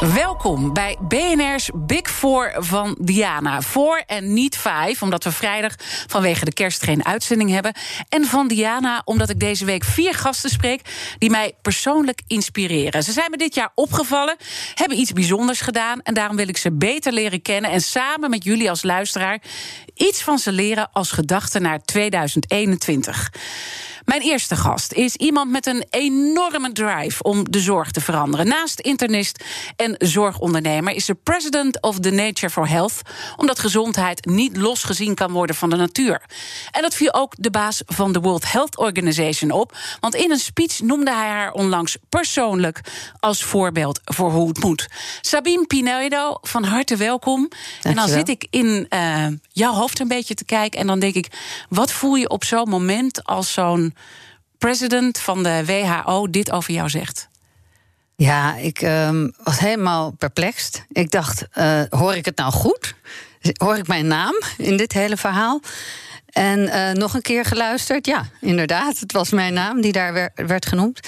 Welkom bij BNR's Big Four van Diana. Voor en niet vijf, omdat we vrijdag vanwege de kerst geen uitzending hebben. En van Diana, omdat ik deze week vier gasten spreek die mij persoonlijk inspireren. Ze zijn me dit jaar opgevallen, hebben iets bijzonders gedaan. En daarom wil ik ze beter leren kennen. En samen met jullie als luisteraar iets van ze leren als gedachte naar 2021. Mijn eerste gast is iemand met een enorme drive om de zorg te veranderen. Naast internist en zorgondernemer is ze president of the Nature for Health, omdat gezondheid niet losgezien kan worden van de natuur. En dat viel ook de baas van de World Health Organization op, want in een speech noemde hij haar onlangs persoonlijk als voorbeeld voor hoe het moet. Sabine Pinedo, van harte welkom. En dan zit ik in uh, jouw hoofd een beetje te kijken en dan denk ik, wat voel je op zo'n moment als zo'n president van de WHO dit over jou zegt? Ja, ik um, was helemaal perplex. Ik dacht, uh, hoor ik het nou goed? Hoor ik mijn naam in dit hele verhaal? En uh, nog een keer geluisterd. Ja, inderdaad, het was mijn naam die daar werd, werd genoemd.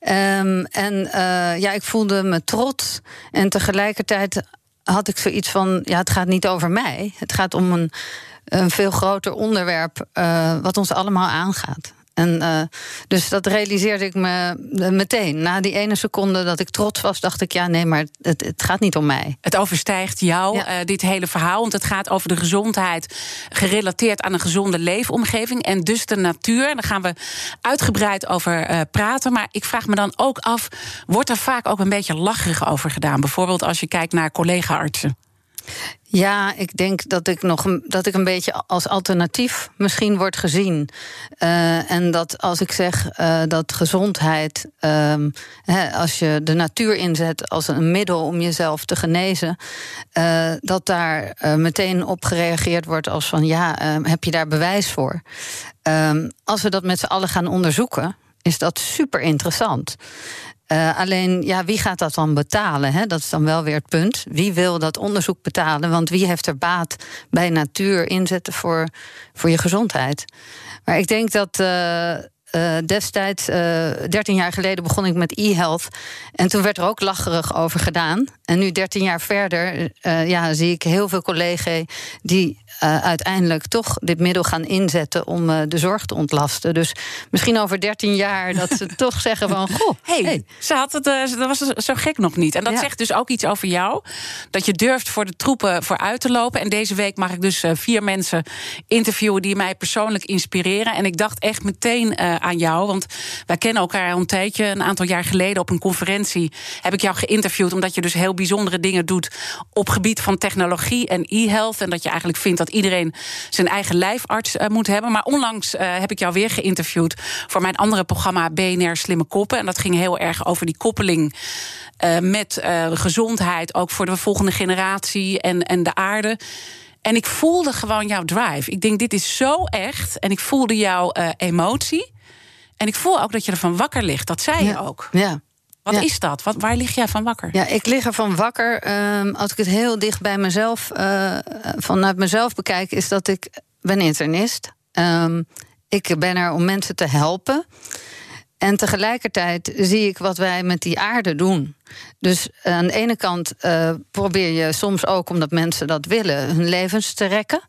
Um, en uh, ja, ik voelde me trots. En tegelijkertijd had ik zoiets van: ja, het gaat niet over mij. Het gaat om een, een veel groter onderwerp wat ons allemaal aangaat. En uh, dus dat realiseerde ik me meteen. Na die ene seconde dat ik trots was, dacht ik: ja, nee, maar het, het gaat niet om mij. Het overstijgt jou, ja. uh, dit hele verhaal. Want het gaat over de gezondheid, gerelateerd aan een gezonde leefomgeving. En dus de natuur. En daar gaan we uitgebreid over uh, praten. Maar ik vraag me dan ook af: wordt er vaak ook een beetje lacherig over gedaan? Bijvoorbeeld als je kijkt naar collega-artsen. Ja, ik denk dat ik nog dat ik een beetje als alternatief misschien word gezien. Uh, en dat als ik zeg uh, dat gezondheid, he, als je de natuur inzet als een middel om jezelf te genezen, uh, dat daar meteen op gereageerd wordt als van ja, heb je daar bewijs voor? Um, als we dat met z'n allen gaan onderzoeken, is dat super interessant. Uh, alleen, ja, wie gaat dat dan betalen? Hè? Dat is dan wel weer het punt. Wie wil dat onderzoek betalen? Want wie heeft er baat bij natuur inzetten voor, voor je gezondheid? Maar ik denk dat. Uh, uh, destijds, uh, 13 jaar geleden, begon ik met e-health. En toen werd er ook lacherig over gedaan. En nu, 13 jaar verder, ja, zie ik heel veel collega's die uh, uiteindelijk toch dit middel gaan inzetten om uh, de zorg te ontlasten. Dus misschien over 13 jaar dat ze toch zeggen van goh, hey, hey. Ze had het, uh, dat was zo gek nog niet. En dat ja. zegt dus ook iets over jou. Dat je durft voor de troepen vooruit te lopen. En deze week mag ik dus vier mensen interviewen die mij persoonlijk inspireren. En ik dacht echt meteen aan jou. Want wij kennen elkaar al een tijdje. Een aantal jaar geleden op een conferentie heb ik jou geïnterviewd. Omdat je dus heel bijzondere dingen doet op gebied van technologie en e-health. En dat je eigenlijk vindt dat iedereen zijn eigen lijfarts uh, moet hebben. Maar onlangs uh, heb ik jou weer geïnterviewd voor mijn andere programma BNR Slimme Koppen. En dat ging heel erg over die koppeling. Uh, met gezondheid, ook voor de volgende generatie en, en de aarde. En ik voelde gewoon jouw drive. Ik denk, dit is zo echt. En ik voelde jouw emotie. En ik voel ook dat je ervan wakker ligt. Dat zei ja. je ook. Ja. Wat ja. is dat? Wat, waar lig jij van wakker? Ja, ik lig ervan wakker. Um, als ik het heel dicht bij mezelf, uh, vanuit mezelf bekijk, is dat ik ben internist. Um, ik ben er om mensen te helpen. En tegelijkertijd zie ik wat wij met die aarde doen. Dus aan de ene kant uh, probeer je soms ook, omdat mensen dat willen, hun levens te rekken.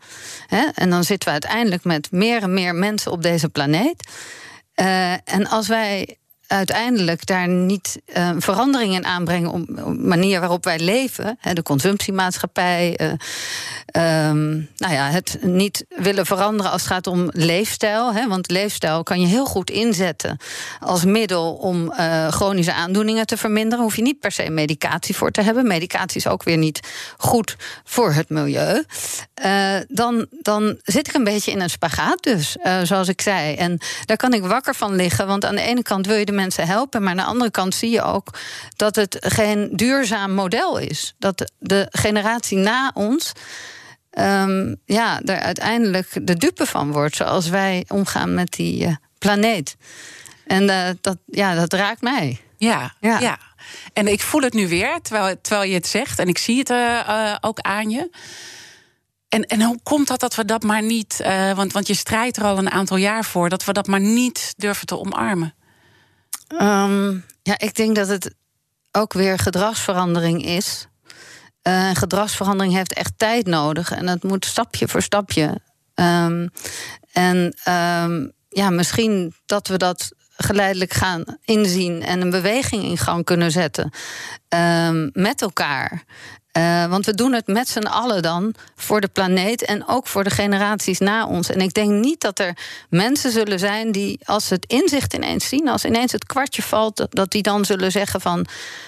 Hè? En dan zitten we uiteindelijk met meer en meer mensen op deze planeet. Uh, en als wij uiteindelijk daar niet uh, veranderingen in aanbrengen op de manier waarop wij leven, hè, de consumptiemaatschappij, uh, um, nou ja, het niet willen veranderen als het gaat om leefstijl. Hè, want leefstijl kan je heel goed inzetten als middel om uh, chronische aandoeningen te verminderen. Hoef je niet per se medicatie voor te hebben. Medicatie is ook weer niet goed voor het milieu. dan, dan zit ik een beetje in een spagaat, dus, zoals ik zei. En daar kan ik wakker van liggen, want aan de ene kant wil je de mensen helpen. Maar aan de andere kant zie je ook dat het geen duurzaam model is. Dat de generatie na ons. Um, ja, er uiteindelijk de dupe van wordt. Zoals wij omgaan met die uh, planeet. En uh, dat, ja, dat raakt mij. Ja, ja, ja. En ik voel het nu weer, terwijl, terwijl je het zegt. En ik zie het uh, ook aan je. En, en hoe komt dat dat we dat maar niet, uh, want, want je strijdt er al een aantal jaar voor, dat we dat maar niet durven te omarmen? Um, ja, ik denk dat het ook weer gedragsverandering is. Uh, gedragsverandering heeft echt tijd nodig en dat moet stapje voor stapje. Um, en um, ja, misschien dat we dat geleidelijk gaan inzien en een beweging in gang kunnen zetten met elkaar. Uh, want we doen het met z'n allen dan voor de planeet en ook voor de generaties na ons. En ik denk niet dat er mensen zullen zijn die, als ze het inzicht ineens zien, als ineens het kwartje valt, dat die dan zullen zeggen van,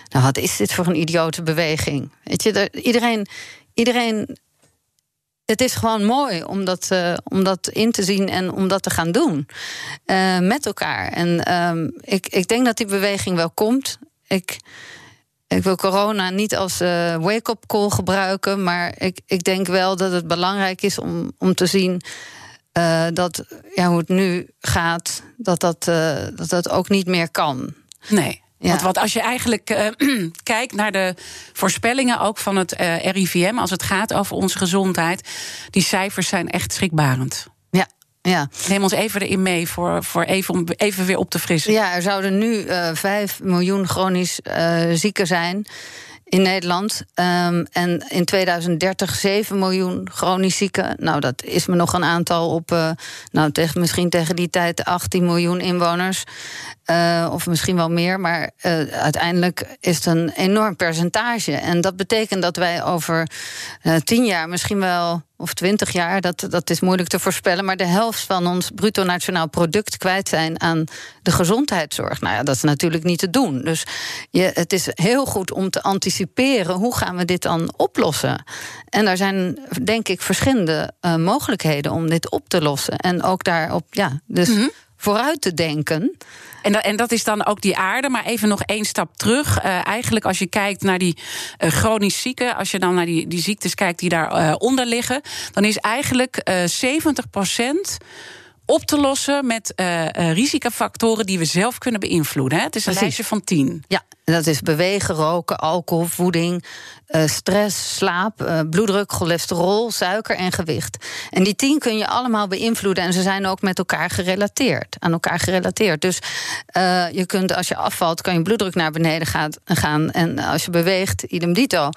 nou wat is dit voor een idiote beweging? Weet je, iedereen, iedereen het is gewoon mooi om dat, uh, om dat in te zien en om dat te gaan doen. Uh, met elkaar. En um, ik, ik denk dat die beweging wel komt. Ik, ik wil corona niet als uh, wake-up call gebruiken, maar ik, ik denk wel dat het belangrijk is om, om te zien uh, dat ja, hoe het nu gaat, dat dat, uh, dat dat ook niet meer kan. Nee. Ja. Want wat als je eigenlijk kijkt naar de voorspellingen ook van het RIVM, als het gaat over onze gezondheid, die cijfers zijn echt schrikbarend. Ja. Neem ons even erin mee voor, voor even, om even weer op te frissen. Ja, er zouden nu uh, eh, 5 miljoen chronisch uh, zieken zijn in Nederland. Um, en in 2030 7 miljoen chronisch zieken. Nou, dat is me nog een aantal op. Uh, nou, tegen, misschien tegen die tijd 18 miljoen inwoners. Uh, of misschien wel meer. Maar uh, uiteindelijk is het een enorm percentage. En dat betekent dat wij over tien jaar misschien wel of twintig jaar, dat, dat is moeilijk te voorspellen, maar de helft van ons bruto nationaal product kwijt zijn aan de gezondheidszorg. Nou ja, dat is natuurlijk niet te doen. Dus je, het is heel goed om te anticiperen hoe gaan we dit dan oplossen. En er zijn, denk ik, verschillende uh, mogelijkheden om dit op te lossen. En ook daarop, ja, dus mm -hmm. vooruit te denken. En, en dat is dan ook die aarde. Maar even nog één stap terug. Uh, eigenlijk als je kijkt naar die uh, chronisch zieken... als je dan naar die, die ziektes kijkt die daaronder uh, onder liggen... dan is eigenlijk 70 procent op te lossen met uh, risicofactoren die we zelf kunnen beïnvloeden. Hè? Het is een Precies. lijstje van tien. Ja, dat is bewegen, roken, alcohol, voeding, uh, stress, slaap, bloeddruk, cholesterol, suiker en gewicht. En die tien kun je allemaal beïnvloeden en ze zijn ook met elkaar gerelateerd, aan elkaar gerelateerd. Dus je kunt als je afvalt, kan je bloeddruk naar beneden gaat, gaan. En als je beweegt, idem dito.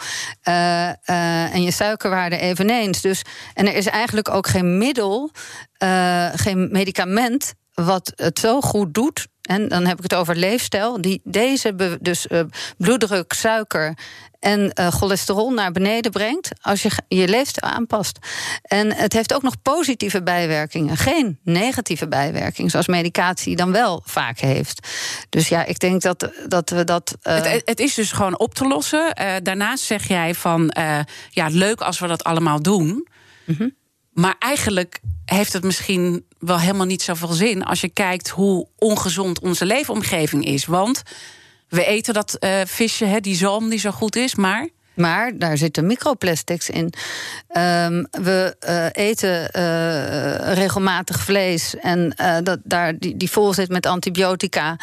en je suikerwaarde eveneens. Dus, en er is eigenlijk ook geen middel uh, geen medicament wat het zo goed doet. En dan heb ik het over leefstijl. Die deze dus uh, bloeddruk, suiker en uh, cholesterol naar beneden brengt. als je je leefstijl aanpast. En het heeft ook nog positieve bijwerkingen. Geen negatieve bijwerkingen. Zoals medicatie dan wel vaak heeft. Dus ja, ik denk dat, dat we dat. Uh... Het, het, is dus gewoon op te lossen. daarnaast zeg jij van. ja, leuk als we dat allemaal doen. Mm -hmm. Maar eigenlijk heeft het misschien wel helemaal niet zoveel zin als je kijkt hoe ongezond onze leefomgeving is. Want we eten dat uh, visje, hè, die zalm die zo goed is, maar maar daar zitten microplastics in. Um, we uh, eten uh, regelmatig vlees en uh, dat, daar, die, die vol zit met antibiotica.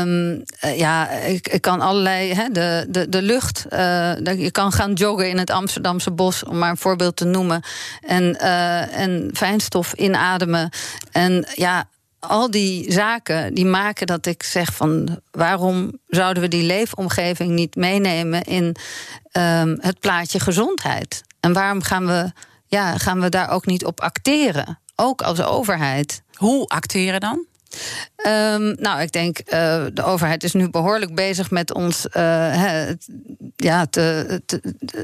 Um, ja, ik, ik, kan allerlei. Hè, de, de, de lucht. je kan gaan joggen in het Amsterdamse bos, om maar een voorbeeld te noemen. En, en fijnstof inademen. En ja, al die zaken die maken dat ik zeg van waarom zouden we die leefomgeving niet meenemen in um, het plaatje gezondheid? En waarom gaan we, ja, gaan we daar ook niet op acteren? Ook als overheid. Hoe acteren dan? Um, nou, ik denk, uh, de overheid is nu behoorlijk bezig met ons uh, ja, te,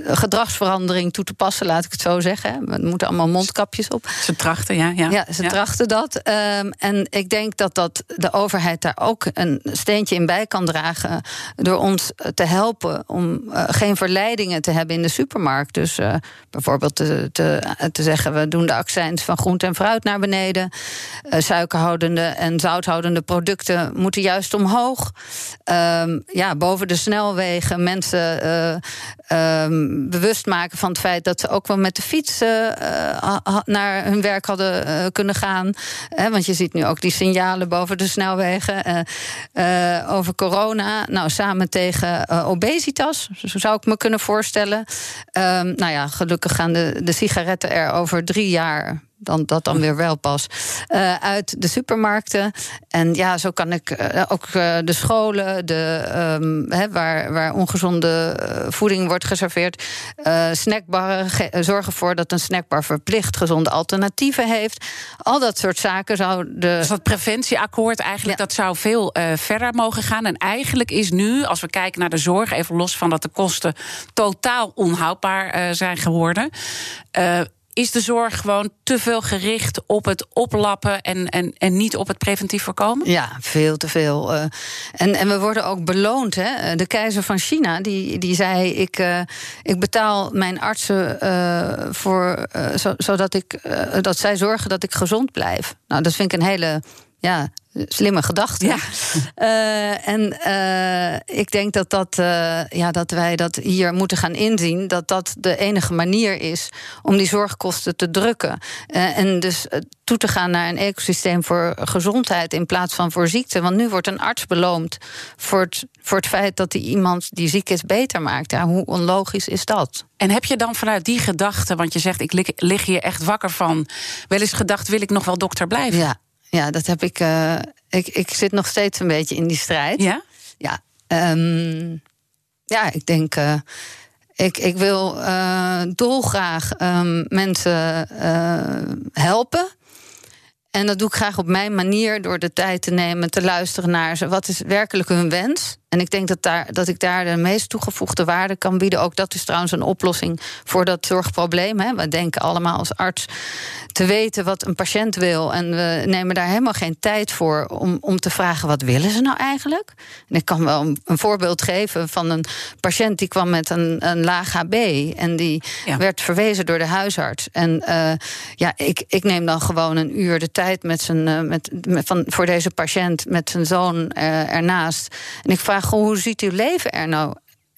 gedragsverandering toe te passen, laat ik het zo zeggen. We moeten allemaal mondkapjes op. Ze trachten, ja. Ja, ja ze trachten dat. Ehm, en ik denk dat, dat de overheid daar ook een steentje in bij kan dragen. door ons te helpen om uh, geen verleidingen te hebben in de supermarkt. Dus bijvoorbeeld te, te, te, zeggen: we doen de accijns van groente en fruit naar beneden. Suikerhoudende en zouthoudende producten moeten juist omhoog. Um, ja, boven de snelwegen mensen um, bewust maken van het feit dat ze ook wel met de fiets naar hun werk hadden kunnen gaan. want je ziet nu ook die signalen boven de snelwegen over corona. Nou, samen tegen obesitas, zo zou ik me kunnen voorstellen. Um, nou ja, gelukkig gaan de, de sigaretten er over drie jaar dan, dat dan weer wel pas. Uh, uit de supermarkten. En ja, zo kan ik uh, ook uh, de scholen, de, um, waar, waar ongezonde voeding wordt geserveerd. snackbarren, zorgen ervoor dat een snackbar verplicht gezonde alternatieven heeft. Al dat soort zaken zou de. Dus dat preventieakkoord eigenlijk, dat zou veel verder mogen gaan. En eigenlijk is nu, als we kijken naar de zorg, even los van dat de kosten totaal onhoudbaar zijn geworden is de zorg gewoon te veel gericht op het oplappen en, en, en niet op het preventief voorkomen? Ja, veel te veel. Uh, en, en we worden ook beloond. Hè? De keizer van China die, die zei: Ik, uh, ik betaal mijn artsen voor, zo, zodat ik, dat zij zorgen dat ik gezond blijf. Nou, dat vind ik een hele ja, slimme gedachte. Ja. Uh, en uh, ik denk dat, dat, uh, ja, dat wij dat hier moeten gaan inzien. Dat dat de enige manier is om die zorgkosten te drukken. en dus toe te gaan naar een ecosysteem voor gezondheid in plaats van voor ziekte. Want nu wordt een arts beloond voor het, voor het feit dat hij iemand die ziek is beter maakt. Ja, hoe onlogisch is dat? En heb je dan vanuit die gedachte, want je zegt ik lig, lig hier echt wakker van, wel eens gedacht: wil ik nog wel dokter blijven? Ja. Ja, dat heb ik, uh, ik. Ik zit nog steeds een beetje in die strijd. Ja? Ja. Um, ja, ik denk. Uh, ik, ik wil uh, dolgraag um, mensen helpen. En dat doe ik graag op mijn manier door de tijd te nemen, te luisteren naar ze. Wat is werkelijk hun wens? En ik denk dat, daar, dat ik daar de meest toegevoegde waarde kan bieden. Ook dat is trouwens een oplossing voor dat zorgprobleem. Hè. We denken allemaal als arts te weten wat een patiënt wil. En we nemen daar helemaal geen tijd voor om, om te vragen: wat willen ze nou eigenlijk? En ik kan wel een, voorbeeld geven van een patiënt die kwam met een, een laag HB. En die werd verwezen door de huisarts. En uh, ja, ik, ik neem dan gewoon een uur de tijd met zijn, uh, met, met, van, voor deze patiënt met zijn zoon uh, ernaast. En ik vraag hoe ziet uw leven er nou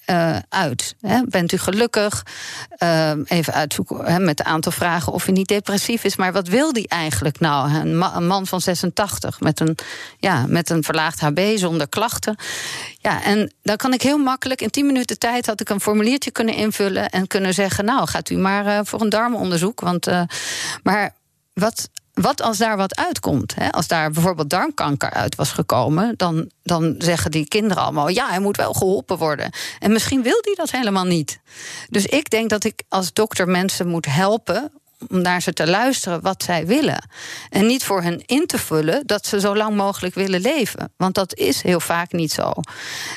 uh, uit? Bent u gelukkig? Uh, even uitzoeken met een aantal vragen of u niet depressief is. Maar wat wil die eigenlijk nou? Een, ma een, man van 86 met een, ja, met een verlaagd HB zonder klachten. Ja, en dan kan ik heel makkelijk in 10 minuten tijd had ik een formuliertje kunnen invullen en kunnen zeggen: Nou, gaat u maar uh, voor een darmonderzoek. Want, maar wat wat als daar wat uitkomt? Hè? Als daar bijvoorbeeld darmkanker uit was gekomen, dan, dan zeggen die kinderen allemaal: ja, hij moet wel geholpen worden. En misschien wil hij dat helemaal niet. Dus ik denk dat ik als dokter mensen moet helpen om naar ze te luisteren wat zij willen. En niet voor hen in te vullen dat ze zo lang mogelijk willen leven. Want dat is heel vaak niet zo.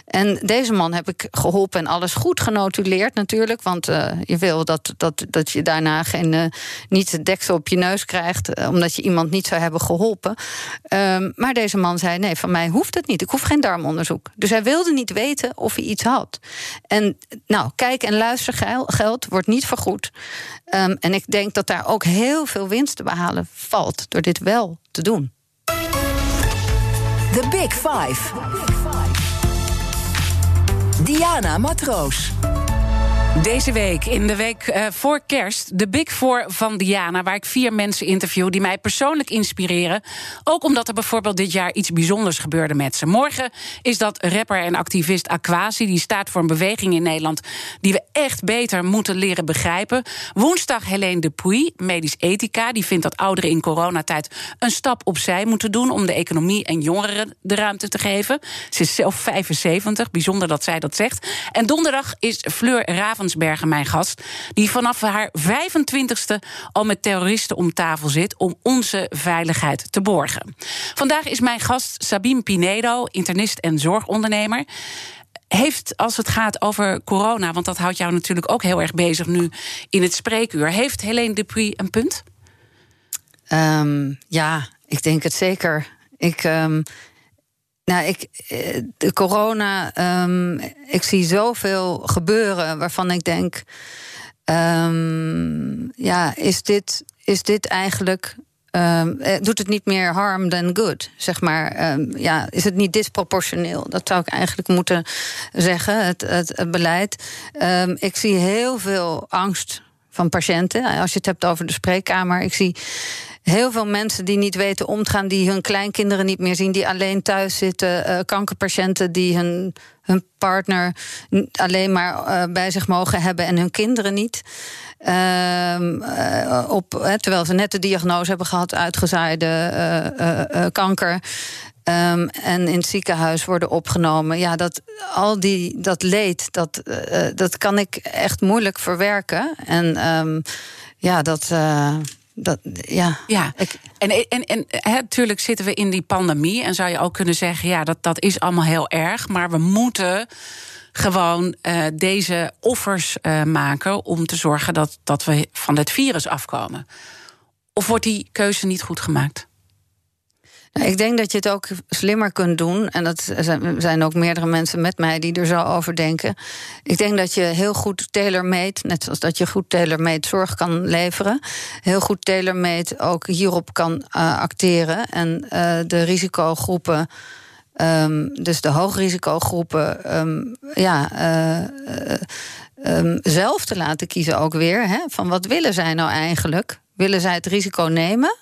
En deze man heb ik geholpen en alles goed genotuleerd natuurlijk. Want uh, je wil dat, dat, dat je daarna geen, uh, niet het deksel op je neus krijgt. Uh, omdat je iemand niet zou hebben geholpen. Um, maar deze man zei: nee, van mij hoeft het niet. Ik hoef geen darmonderzoek. Dus hij wilde niet weten of hij iets had. En nou, kijk en luister geld wordt niet vergoed. Um, en ik denk dat daar daar ook heel veel winst te behalen valt door dit wel te doen. The Big Five. Diana Matroos. Deze week, in de week uh, voor kerst, de Big Four van Diana... waar ik vier mensen interview die mij persoonlijk inspireren. Ook omdat er bijvoorbeeld dit jaar iets bijzonders gebeurde met ze. Morgen is dat rapper en activist Aquasi. Die staat voor een beweging in Nederland... die we echt beter moeten leren begrijpen. Woensdag Helene de Puy, medisch ethica. Die vindt dat ouderen in coronatijd een stap opzij moeten doen... om de economie en jongeren de ruimte te geven. Ze is zelf 75, bijzonder dat zij dat zegt. En donderdag is Fleur Raven Ravensbergen mijn gast. Die vanaf haar 25ste al met terroristen om tafel zit om onze veiligheid te borgen. Vandaag is mijn gast Sabine Pinedo, internist en zorgondernemer. heeft, als het gaat over corona, want dat houdt jou natuurlijk ook heel erg bezig nu in het spreekuur, heeft Helene Dupuy een punt? Um, ja, ik denk het zeker. Ik. Um, nou, ik, eh, de corona, um, ik zie zoveel gebeuren waarvan ik denk: ja, is dit, is dit eigenlijk Um, doet het niet meer harm than good, zeg maar. Ja, is het niet disproportioneel? Dat zou ik eigenlijk moeten zeggen, het, het, het beleid. Ik zie heel veel angst van patiënten. Als je het hebt over de spreekkamer, ik zie heel veel mensen die niet weten om te gaan, die hun kleinkinderen niet meer zien, die alleen thuis zitten, uh, kankerpatiënten die hun, hun partner alleen maar uh, bij zich mogen hebben en hun kinderen niet. Uh, op, terwijl ze net de diagnose hebben gehad, uitgezaaide kanker. Um, en in het ziekenhuis worden opgenomen. Ja, dat, al die, dat leed, dat, dat kan ik echt moeilijk verwerken. En um, ja, dat. Dat, ja, ja. en, en, en natuurlijk zitten we in die pandemie. En zou je ook kunnen zeggen: ja, dat, dat is allemaal heel erg. Maar we moeten gewoon uh, deze offers uh, maken om te zorgen dat, dat we van het virus afkomen. Of wordt die keuze niet goed gemaakt? Ik denk dat je het ook slimmer kunt doen. En dat zijn ook meerdere mensen met mij die er zo over denken. Ik denk dat je heel goed tailor-made, net zoals dat je goed tailor-made zorg kan leveren, heel goed tailor-made ook hierop kan uh, acteren. En uh, de risicogroepen. Um, dus de hoogrisicogroepen, um, ja, um, zelf te laten kiezen ook weer. Hè, van wat willen zij nou eigenlijk? Willen zij het risico nemen?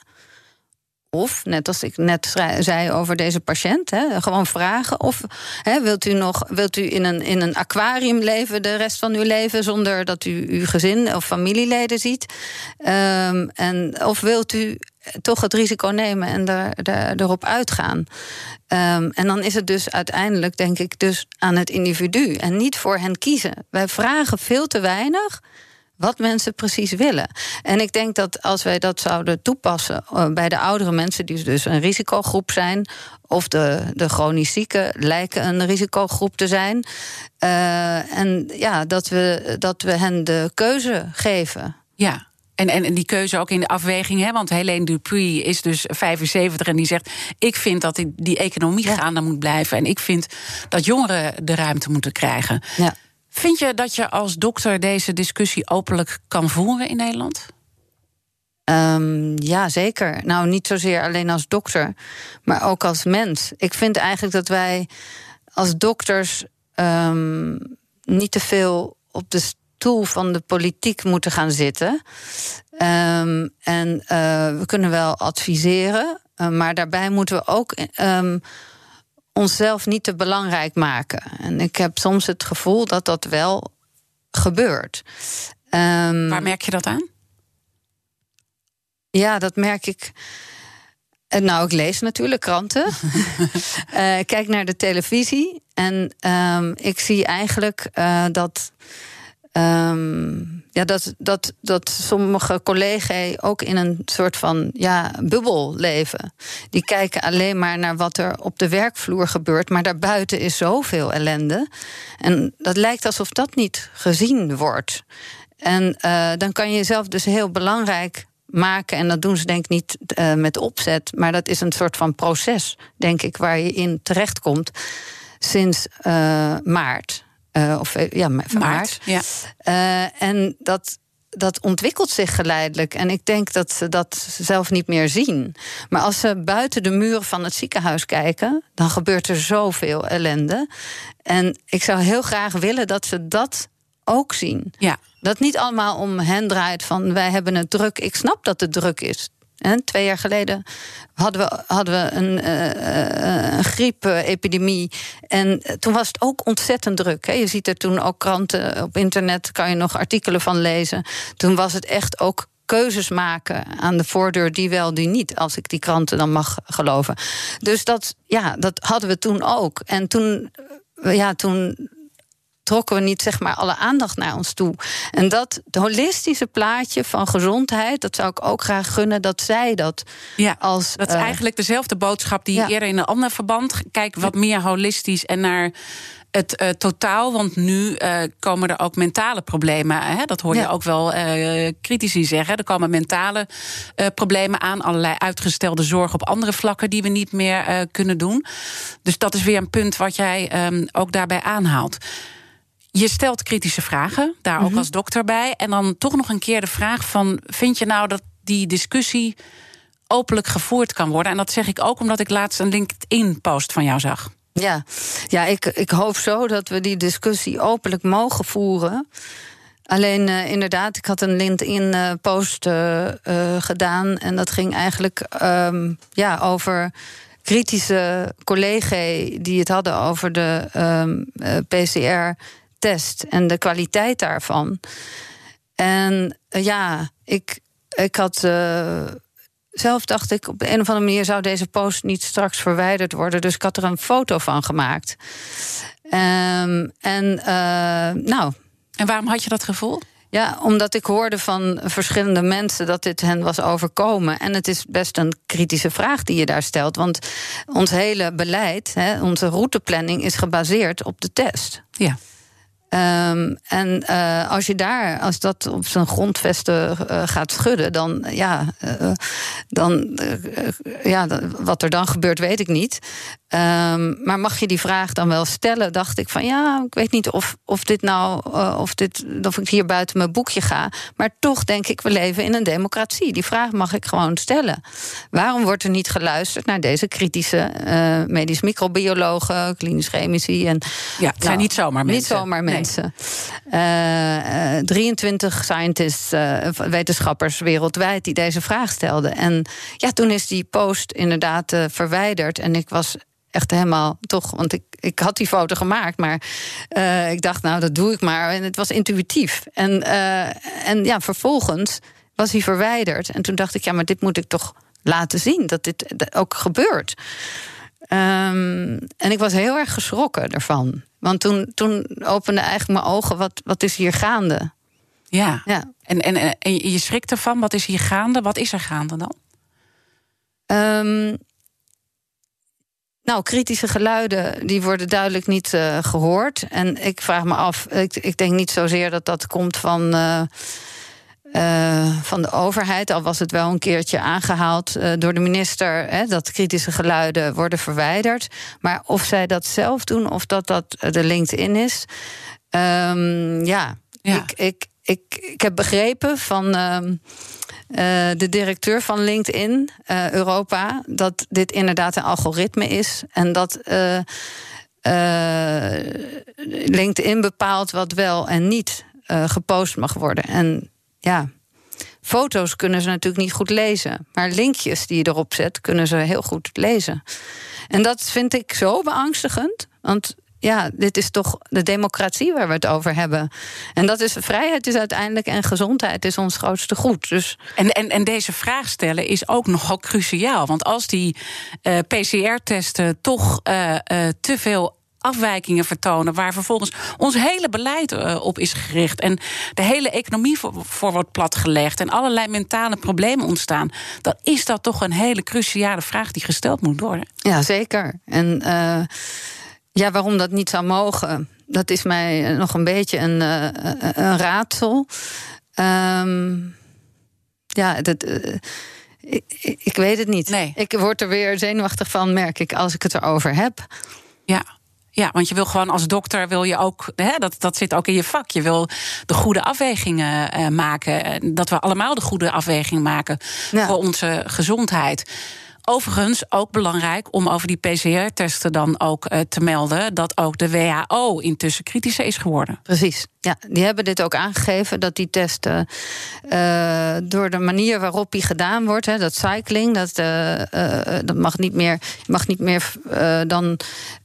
Of, net als ik net zei over deze patiënt, hè, gewoon vragen. Of hè, wilt u nog wilt u in, een, in een aquarium leven de rest van uw leven zonder dat u uw gezin of familieleden ziet? Um, en, of wilt u toch het risico nemen en daar, daar, erop uitgaan? Um, en dan is het dus uiteindelijk, denk ik, dus aan het individu en niet voor hen kiezen. Wij vragen veel te weinig wat mensen precies willen. En ik denk dat als wij dat zouden toepassen eh, bij de oudere mensen, die dus een risicogroep zijn, of de, de chronisch zieken lijken een risicogroep te zijn. Uh, en ja, dat we, dat we hen de keuze geven. Ja, en, en, en die keuze ook in de afweging, hè? want Helene Dupuy is dus 75 en die zegt: Ik vind dat die, die economie ja. gaande moet blijven. En ik vind dat jongeren de ruimte moeten krijgen. Ja. Vind je dat je als dokter deze discussie openlijk kan voeren in Nederland? Um, ja, zeker. Nou, niet zozeer alleen als dokter, maar ook als mens. Ik vind eigenlijk dat wij als dokters um, niet te veel op de stoel van de politiek moeten gaan zitten. Um, en uh, we kunnen wel adviseren, uh, maar daarbij moeten we ook onszelf niet te belangrijk maken. En ik heb soms het gevoel dat dat wel gebeurt. Um, Waar merk je dat aan? Ja, dat merk ik. Eh, nou, ik lees natuurlijk kranten. uh, kijk naar de televisie. En um, ik zie eigenlijk uh, dat Um, ja, dat, dat, dat sommige collega's ook in een soort van ja, bubbel leven. Die kijken alleen maar naar wat er op de werkvloer gebeurt. Maar daarbuiten is zoveel ellende. En dat lijkt alsof dat niet gezien wordt. En uh, dan kan je jezelf dus heel belangrijk maken. En dat doen ze denk ik niet uh, met opzet. Maar dat is een soort van proces, denk ik, waar je in terechtkomt sinds uh, maart. Uh, of eh, ja, maart. maart ja. Uh, en dat, dat ontwikkelt zich geleidelijk. En ik denk dat ze dat zelf niet meer zien. Maar als ze buiten de muren van het ziekenhuis kijken, dan gebeurt er zoveel ellende. En ik zou heel graag willen dat ze dat ook zien. Ja. Dat niet allemaal om hen draait van wij hebben het druk. Ik snap dat het druk is. En twee jaar geleden hadden we, hadden we een, uh, griepepidemie. En toen was het ook ontzettend druk. Hè. Je ziet er toen ook kranten op internet, kan je nog artikelen van lezen. Toen was het echt ook keuzes maken aan de voordeur, die wel, die niet, als ik die kranten dan mag geloven. Dus dat, ja, dat hadden we toen ook. En toen, ja, toen trokken we niet zeg maar alle aandacht naar ons toe. En dat holistische plaatje van gezondheid, dat zou ik ook graag gunnen dat zij dat Ja, als. dat is eh, eigenlijk dezelfde boodschap die ja. eerder in een ander verband. Kijk wat meer holistisch en naar het eh, totaal. Want nu eh, komen er ook mentale problemen. Hè? Dat hoor je Ja. ook wel eh, critici zeggen. Er komen mentale problemen aan. Allerlei uitgestelde zorg op andere vlakken die we niet meer kunnen doen. Dus dat is weer een punt wat jij ehm, ook daarbij aanhaalt. Je stelt kritische vragen, daar ook als dokter bij. En dan toch nog een keer de vraag van... vind je nou dat die discussie openlijk gevoerd kan worden? En dat zeg ik ook omdat ik laatst een LinkedIn-post van jou zag. Ja, ja ik, ik hoop zo dat we die discussie openlijk mogen voeren. Alleen eh, inderdaad, ik had een LinkedIn-post eh, eh, gedaan. En dat ging eigenlijk ehm, ja, over kritische collega's die het hadden over de ehm, eh, PCR-test en de kwaliteit daarvan. En eh, ja, ik, ik had. eh, zelf dacht ik, op een of andere manier zou deze post niet straks verwijderd worden. Dus ik had er een foto van gemaakt. Ehm, en eh, nou, En waarom had je dat gevoel? ja, omdat ik hoorde van verschillende mensen dat dit hen was overkomen. En het is best een kritische vraag die je daar stelt. Want ons hele beleid, hè, onze routeplanning, is gebaseerd op de test. Ja. Ehm, en eh, als je daar, als dat op zijn grondvesten eh, gaat schudden, dan ja, eh, dan, ja, wat er dan gebeurt, weet ik niet. Ehm, maar mag je die vraag dan wel stellen? Dacht ik van ja, ik weet niet of, of dit nou, eh, of, dit, of ik hier buiten mijn boekje ga. Maar toch denk ik, we leven in een democratie. Die vraag mag ik gewoon stellen. Waarom wordt er niet geluisterd naar deze kritische eh, medisch microbiologen, klinisch chemici en Ja, het zijn nou, niet zomaar mensen. Niet zomaar mensen. Eh, eh, 23 scientists, wetenschappers wereldwijd die deze vraag stelden. En ja, toen is die post inderdaad verwijderd. En ik was echt helemaal toch, want ik, ik had die foto gemaakt, maar eh, ik dacht, nou, dat doe ik maar. En het was intuïtief. En, eh, en ja, vervolgens was hij verwijderd. En toen dacht ik, ja, maar dit moet ik toch laten zien dat dit ook gebeurt. Ehm, en ik was heel erg geschrokken ervan. Want toen, toen opende eigenlijk mijn ogen, wat, wat is hier gaande? Ja. Ja. En, en, en en je schrikt ervan. Wat is hier gaande? Wat is er gaande dan? Ehm, nou, kritische geluiden die worden duidelijk niet eh, gehoord. En ik vraag me af, ik, ik denk niet zozeer dat dat komt van, eh, eh, van de overheid. Al was het wel een keertje aangehaald eh, door de minister hè, dat kritische geluiden worden verwijderd. Maar of zij dat zelf doen of dat dat de LinkedIn is. ehm, ja, Ja. Ik, ik, ik, ik heb begrepen van. Eh, de directeur van LinkedIn eh, Europa dat dit inderdaad een algoritme is en dat eh, LinkedIn bepaalt wat wel en niet gepost mag worden. En ja, foto's kunnen ze natuurlijk niet goed lezen, maar linkjes die je erop zet kunnen ze heel goed lezen. En dat vind ik zo beangstigend, want ja, dit is toch de democratie waar we het over hebben. En dat is vrijheid is uiteindelijk en gezondheid is ons grootste goed. Dus En, en, en deze vraag stellen is ook nogal cruciaal. Want als die eh, PCR-testen toch eh, eh, te veel afwijkingen vertonen, waar vervolgens ons hele beleid op is gericht en de hele economie voor, voor wordt platgelegd en allerlei mentale problemen ontstaan, dan is dat toch een hele cruciale vraag die gesteld moet worden. Ja, zeker. En ja, waarom dat niet zou mogen, dat is mij nog een beetje een, eh, een raadsel. Ehm, ja, dat. eh, ik, weet het niet. Nee. Ik word er weer zenuwachtig van, merk ik, als ik het erover heb. Ja. Ja, want je wil gewoon als dokter wil je ook, hè, dat, dat zit ook in je vak. Je wil de goede afwegingen eh, maken. En Dat we allemaal de goede afweging maken Ja. voor onze gezondheid. Overigens ook belangrijk om over die PCR-testen dan ook eh, te melden dat ook de WHO intussen kritischer is geworden. Precies. Ja, die hebben dit ook aangegeven dat die testen eh, door de manier waarop die gedaan wordt, hè, dat cycling, dat, eh, dat mag niet meer, mag niet meer dan.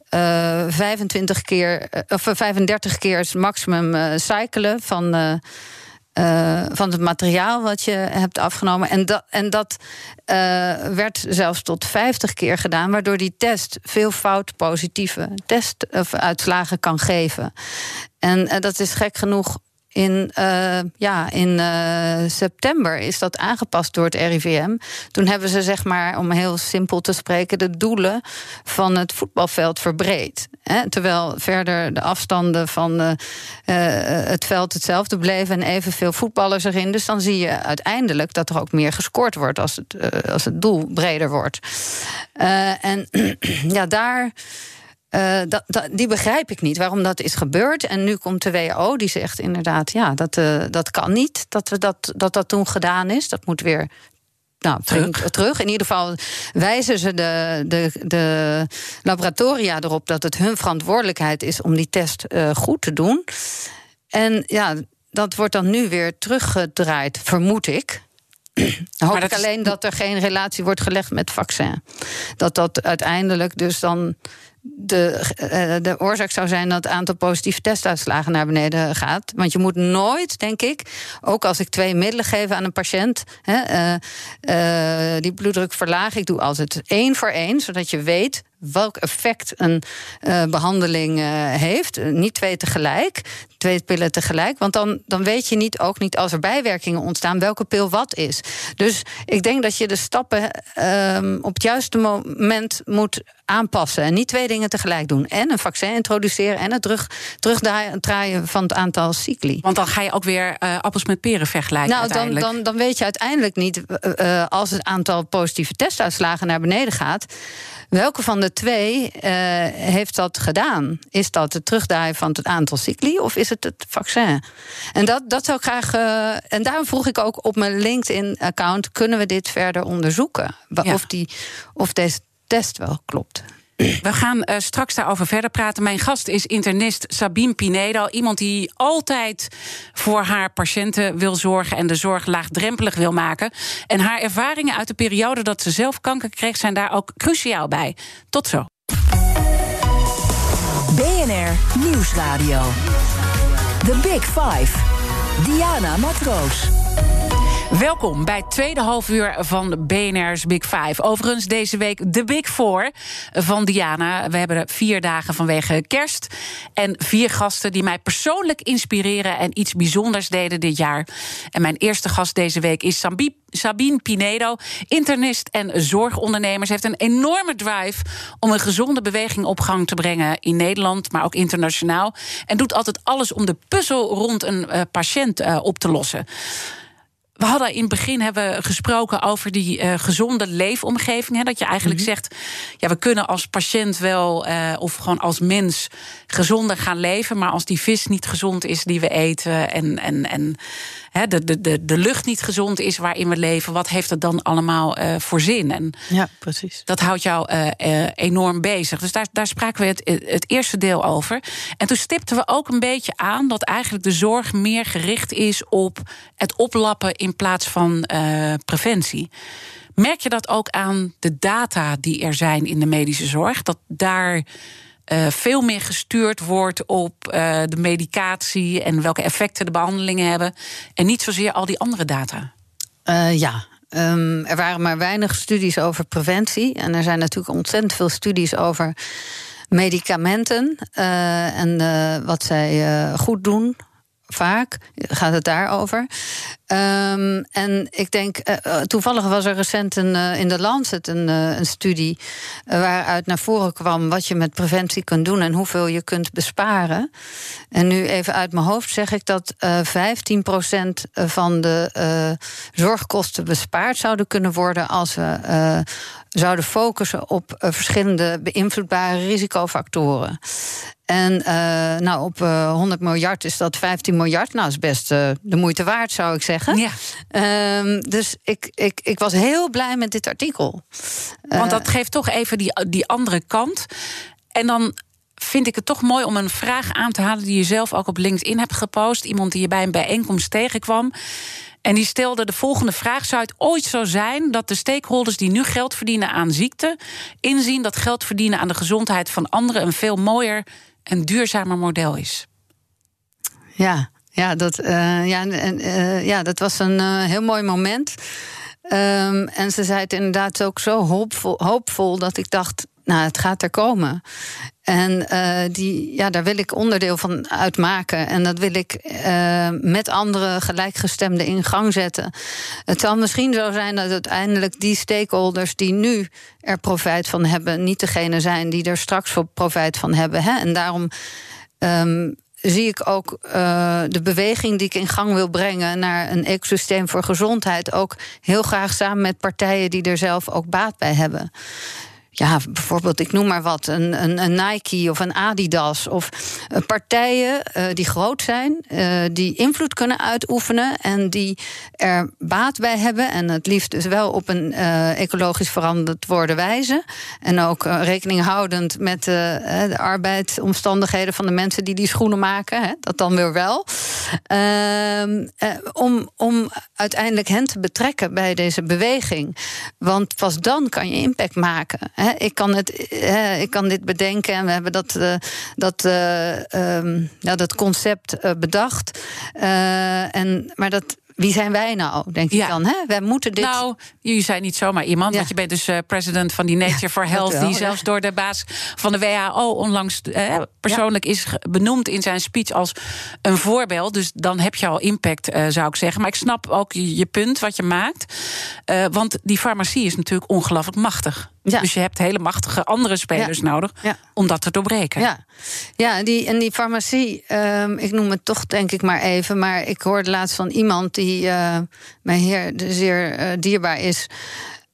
eh 25 keer, of 35 keer het maximum cyclen van, eh, van het materiaal wat je hebt afgenomen. En dat, en dat eh, werd zelfs tot 50 keer gedaan, waardoor die test veel fout positieve testuitslagen kan geven. En dat is gek genoeg in, uh, ja, in uh, september is dat aangepast door het RIVM. Toen hebben ze, zeg maar, om heel simpel te spreken, de doelen van het voetbalveld verbreed. Hè? Terwijl verder de afstanden van uh, het veld hetzelfde bleven en evenveel voetballers erin. Dus dan zie je uiteindelijk dat er ook meer gescoord wordt als het, als het doel breder wordt. en ja, daar. Uh, dat, dat, die begrijp ik niet waarom dat is gebeurd. En nu komt de WHO die zegt inderdaad, ja, dat, uh, dat kan niet dat, we dat, dat dat toen gedaan is. Dat moet weer nou, terug. terug. In ieder geval wijzen ze de, de, de laboratoria erop dat het hun verantwoordelijkheid is om die test uh, goed te doen. En ja, dat wordt dan nu weer teruggedraaid, vermoed ik. hoop ik alleen dat er geen relatie wordt gelegd met vaccin. Dat dat uiteindelijk dus dan de, eh, de oorzaak zou zijn dat het aantal positieve testuitslagen naar beneden gaat. Want je moet nooit, denk ik, ook als ik twee middelen geef aan een patiënt, hè, uh, uh, die bloeddruk verlaag, ik doe altijd één voor één, zodat je weet welk effect een uh, behandeling uh, heeft. Niet twee tegelijk, twee pillen tegelijk. Want dan, dan weet je niet, ook niet als er bijwerkingen ontstaan, welke pil wat is. Dus ik denk dat je de stappen uh, op het juiste moment moet aanpassen. En niet twee dingen tegelijk doen. En een vaccin introduceren en het terug, terugdraaien van het aantal cycli. Want dan ga je ook weer appels met peren vergelijken. Nou, dan, dan, dan weet je uiteindelijk niet, als het aantal positieve testuitslagen naar beneden gaat. Welke van de twee uh, heeft dat gedaan? Is dat het terugdraaien van het aantal cycli of is het het vaccin? En dat, dat zou ik graag. Uh, en daarom vroeg ik ook op mijn LinkedIn-account: kunnen we dit verder onderzoeken? Ja. Of, die, of deze test wel klopt. We gaan uh, straks daarover verder praten. Mijn gast is internist Sabine Pinedo. Iemand die altijd voor haar patiënten wil zorgen en de zorg laagdrempelig wil maken. En haar ervaringen uit de periode dat ze zelf kanker kreeg, zijn daar ook cruciaal bij. Tot zo. BNR Nieuwsradio. The Big Five. Diana Matroos. Welkom bij het tweede halfuur van BNR's Big Five. Overigens deze week de Big Four van Diana. We hebben er vier dagen vanwege kerst. En vier gasten die mij persoonlijk inspireren... en iets bijzonders deden dit jaar. En mijn eerste gast deze week is Sabine Pinedo, internist en zorgondernemer. Ze heeft een enorme drive om een gezonde beweging op gang te brengen in Nederland, maar ook internationaal. En doet altijd alles om de puzzel rond een uh, patiënt uh, op te lossen. We hadden in het begin hebben gesproken over die uh, gezonde leefomgeving. Hè, dat je eigenlijk mm -hmm. zegt, ja, we kunnen als patiënt wel, uh, of gewoon als mens, gezonder gaan leven. Maar als die vis niet gezond is die we eten en, en, en hè, de, de, de, de lucht niet gezond is waarin we leven, wat heeft dat dan allemaal uh, voor zin? En ja, precies. Dat houdt jou enorm bezig. Dus daar, daar spraken we het, het eerste deel over. En toen stipten we ook een beetje aan dat eigenlijk de zorg meer gericht is op het oplappen in plaats van preventie. Merk je dat ook aan de data die er zijn in de medische zorg? Dat daar uh, veel meer gestuurd wordt op uh, de medicatie en welke effecten de behandelingen hebben. En niet zozeer al die andere data. ja, Um, er waren maar weinig studies over preventie. En er zijn natuurlijk ontzettend veel studies over medicamenten. En wat zij goed doen vaak gaat het daarover. Um, en ik denk, uh, toevallig was er recent een, uh, in de Lancet een, een studie waaruit naar voren kwam wat je met preventie kunt doen en hoeveel je kunt besparen. En nu even uit mijn hoofd zeg ik dat 15% van de zorgkosten bespaard zouden kunnen worden als we zouden focussen op verschillende beïnvloedbare risicofactoren. En uh, nou, op uh, 100 miljard is dat 15 miljard. Nou, is best uh, de moeite waard, zou ik zeggen. Ja. Um, dus ik, ik, ik was heel blij met dit artikel. Want dat geeft toch even die, die andere kant. En dan vind ik het toch mooi om een vraag aan te halen die je zelf ook op LinkedIn hebt gepost. Iemand die je bij een bijeenkomst tegenkwam. En die stelde de volgende vraag: Zou het ooit zo zijn dat de stakeholders die nu geld verdienen aan ziekte, inzien dat geld verdienen aan de gezondheid van anderen een veel mooier en duurzamer model is? Ja, ja, dat, uh, ja, uh, ja, dat was een uh, heel mooi moment. Um, en ze zei het inderdaad ook zo hoopvol, hoopvol dat ik dacht nou, het gaat er komen. En uh, die, ja, daar wil ik onderdeel van uitmaken. En dat wil ik uh, met andere gelijkgestemden in gang zetten. Het zal misschien zo zijn dat uiteindelijk die stakeholders die nu er profijt van hebben, niet degene zijn die er straks voor profijt van hebben. Hè? En daarom. Um, zie ik ook uh, de beweging die ik in gang wil brengen naar een ecosysteem voor gezondheid ook heel graag samen met partijen die er zelf ook baat bij hebben ja, bijvoorbeeld, ik noem maar wat, een, een, een Nike of een Adidas. Of uh, partijen uh, die groot zijn, uh, die invloed kunnen uitoefenen en die er baat bij hebben. En het liefst dus wel op een ecologisch veranderd worden wijze. En ook rekening houdend met de arbeidsomstandigheden van de mensen die die schoenen maken. Hè, dat dan weer wel. Ehm, om, om uiteindelijk hen te betrekken bij deze beweging. Want pas dan kan je impact maken. Ik, kan het, ik kan dit bedenken en we hebben dat, uh, dat, uh, um, ja, dat concept uh, bedacht. en, maar dat wie zijn wij nou, denk ik dan? Hè? Wij moeten dit... Nou, jullie zijn niet zomaar iemand. Want je bent dus uh, president van die Nature for Health... die zelfs door de baas van de WHO onlangs persoonlijk is benoemd... in zijn speech als een voorbeeld. Dus dan heb je al impact, uh, zou ik zeggen. Maar ik snap ook je, je punt wat je maakt. want die farmacie is natuurlijk ongelooflijk machtig. Ja. Dus je hebt hele machtige andere spelers ja. nodig ja. om dat te doorbreken. Ja, ja die, en die farmacie, um, ik noem het toch denk ik maar even... maar ik hoorde laatst van iemand die uh, mij heer, zeer uh, dierbaar is...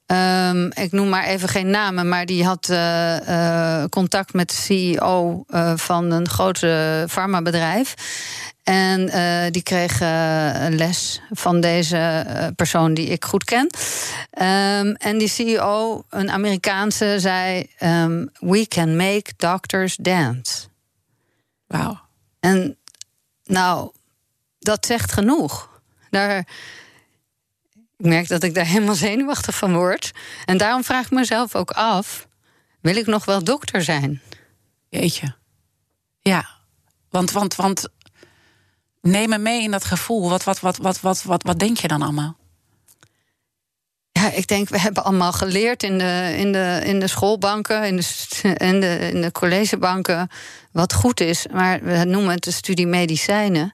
Um, ik noem maar even geen namen, maar die had uh, uh, contact met de CEO uh, van een grote farmabedrijf. En uh, die kreeg uh, een les van deze uh, persoon die ik goed ken. Um, en die CEO, een Amerikaanse, zei: um, We can make doctors dance. Wauw. En nou, dat zegt genoeg. Daar, ik merk dat ik daar helemaal zenuwachtig van word. En daarom vraag ik mezelf ook af: wil ik nog wel dokter zijn? Jeetje. Ja, want, want, want neem me mee in dat gevoel. Wat, wat, wat, wat, wat, wat, wat denk je dan allemaal? Ja, ik denk, we hebben allemaal geleerd in de, in de, in de schoolbanken, in de, in, de, in de collegebanken, wat goed is. Maar we noemen het de studie medicijnen.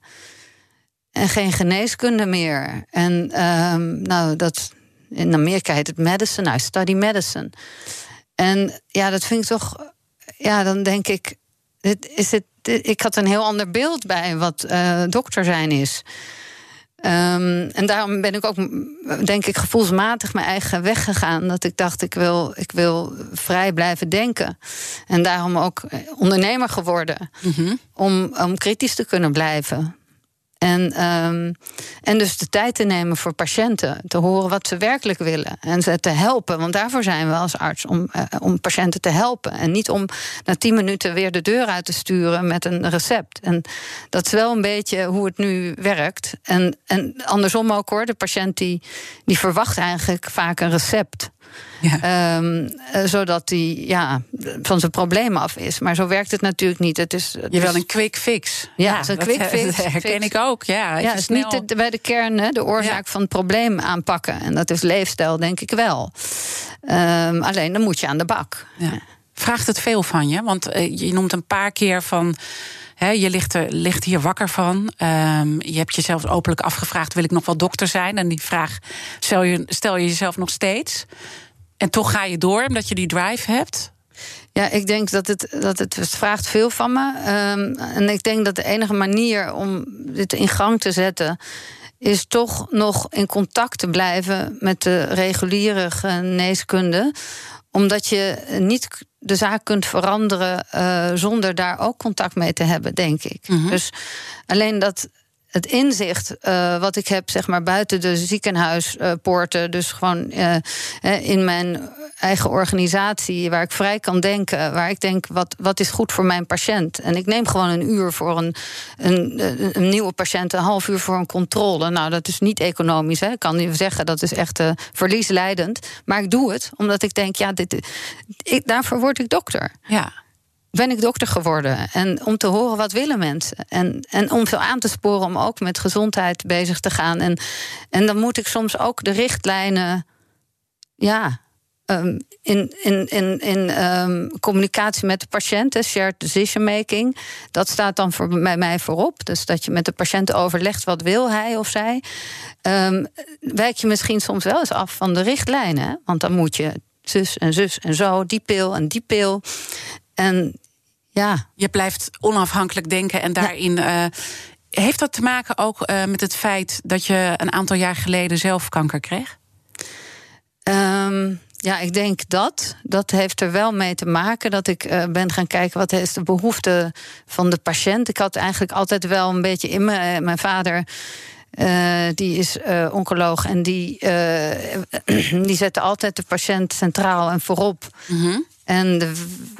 En geen geneeskunde meer. En um, nou, dat, in Amerika heet het medicine. I study medicine. En ja, dat vind ik toch. Ja, dan denk ik. Is het ik had een heel ander beeld bij wat uh, dokter zijn is. Um, en daarom ben ik ook, denk ik, gevoelsmatig mijn eigen weg gegaan. Dat ik dacht, ik wil, ik wil vrij blijven denken. En daarom ook ondernemer geworden. Mm -hmm. om, om kritisch te kunnen blijven. En, um, en dus de tijd te nemen voor patiënten, te horen wat ze werkelijk willen en ze te helpen. Want daarvoor zijn we als arts, om, uh, om patiënten te helpen. En niet om na tien minuten weer de deur uit te sturen met een recept. En dat is wel een beetje hoe het nu werkt. En, en andersom ook hoor, de patiënt die, die verwacht eigenlijk vaak een recept. Ja. Um, zodat hij ja, van zijn problemen af is. Maar zo werkt het natuurlijk niet. Het is, het je wil een quick fix. Ja, ja een quick fix. Dat herken ik ook. Ja, ja het is snel... niet de, bij de kern hè, de oorzaak van het probleem aanpakken. En dat is leefstijl, denk ik wel. Um, alleen dan moet je aan de bak. Vraagt het veel van je? Want uh, je noemt een paar keer van. Je ligt, er, ligt, hier wakker van. Um, je hebt jezelf openlijk afgevraagd: wil ik nog wel dokter zijn? En die vraag stel je, stel je jezelf nog steeds. En toch ga je door omdat je die drive hebt? Ja, ik denk dat het, dat het, vraagt veel van me. Um, en ik denk dat de enige manier om dit in gang te zetten is toch nog in contact te blijven met de reguliere geneeskunde. Omdat je niet de zaak kunt veranderen uh, zonder daar ook contact mee te hebben, denk ik. Mm -hmm. Dus alleen dat het inzicht uh, wat ik heb, zeg maar, buiten de ziekenhuispoorten, dus gewoon uh, in mijn eigen organisatie, waar ik vrij kan denken, waar ik denk, wat, wat is goed voor mijn patiënt? En ik neem gewoon een uur voor een, een, een nieuwe patiënt, een half uur voor een controle. Nou, dat is niet economisch, hè. ik kan niet zeggen, dat is echt uh, verliesleidend. Maar ik doe het, omdat ik denk, ja, dit, daarvoor word ik dokter. Ja ben ik dokter geworden. En om te horen wat willen mensen. En, en om veel aan te sporen om ook met gezondheid bezig te gaan. En, en dan moet ik soms ook de richtlijnen ja, ehm, in, in, in, in ehm, communicatie met de patiënt, shared decision making, dat staat dan voor, bij mij voorop. Dus dat je met de patiënt overlegt wat wil hij of zij. Um, wijk je misschien soms wel eens af van de richtlijnen. Want dan moet je zus en zus en zo, die pil en die pil. En ja. Je blijft onafhankelijk denken en daarin. Ja. Uh, heeft dat te maken ook uh, met het feit dat je een aantal jaar geleden zelf kanker kreeg? Um, ja, ik denk dat. Dat heeft er wel mee te maken dat ik uh, ben gaan kijken wat is de behoefte van de patiënt. Ik had eigenlijk altijd wel een beetje in me. Mijn vader. Uh, die is uh, oncoloog en die, die zette altijd de patiënt centraal en voorop. Mm -hmm. en, de,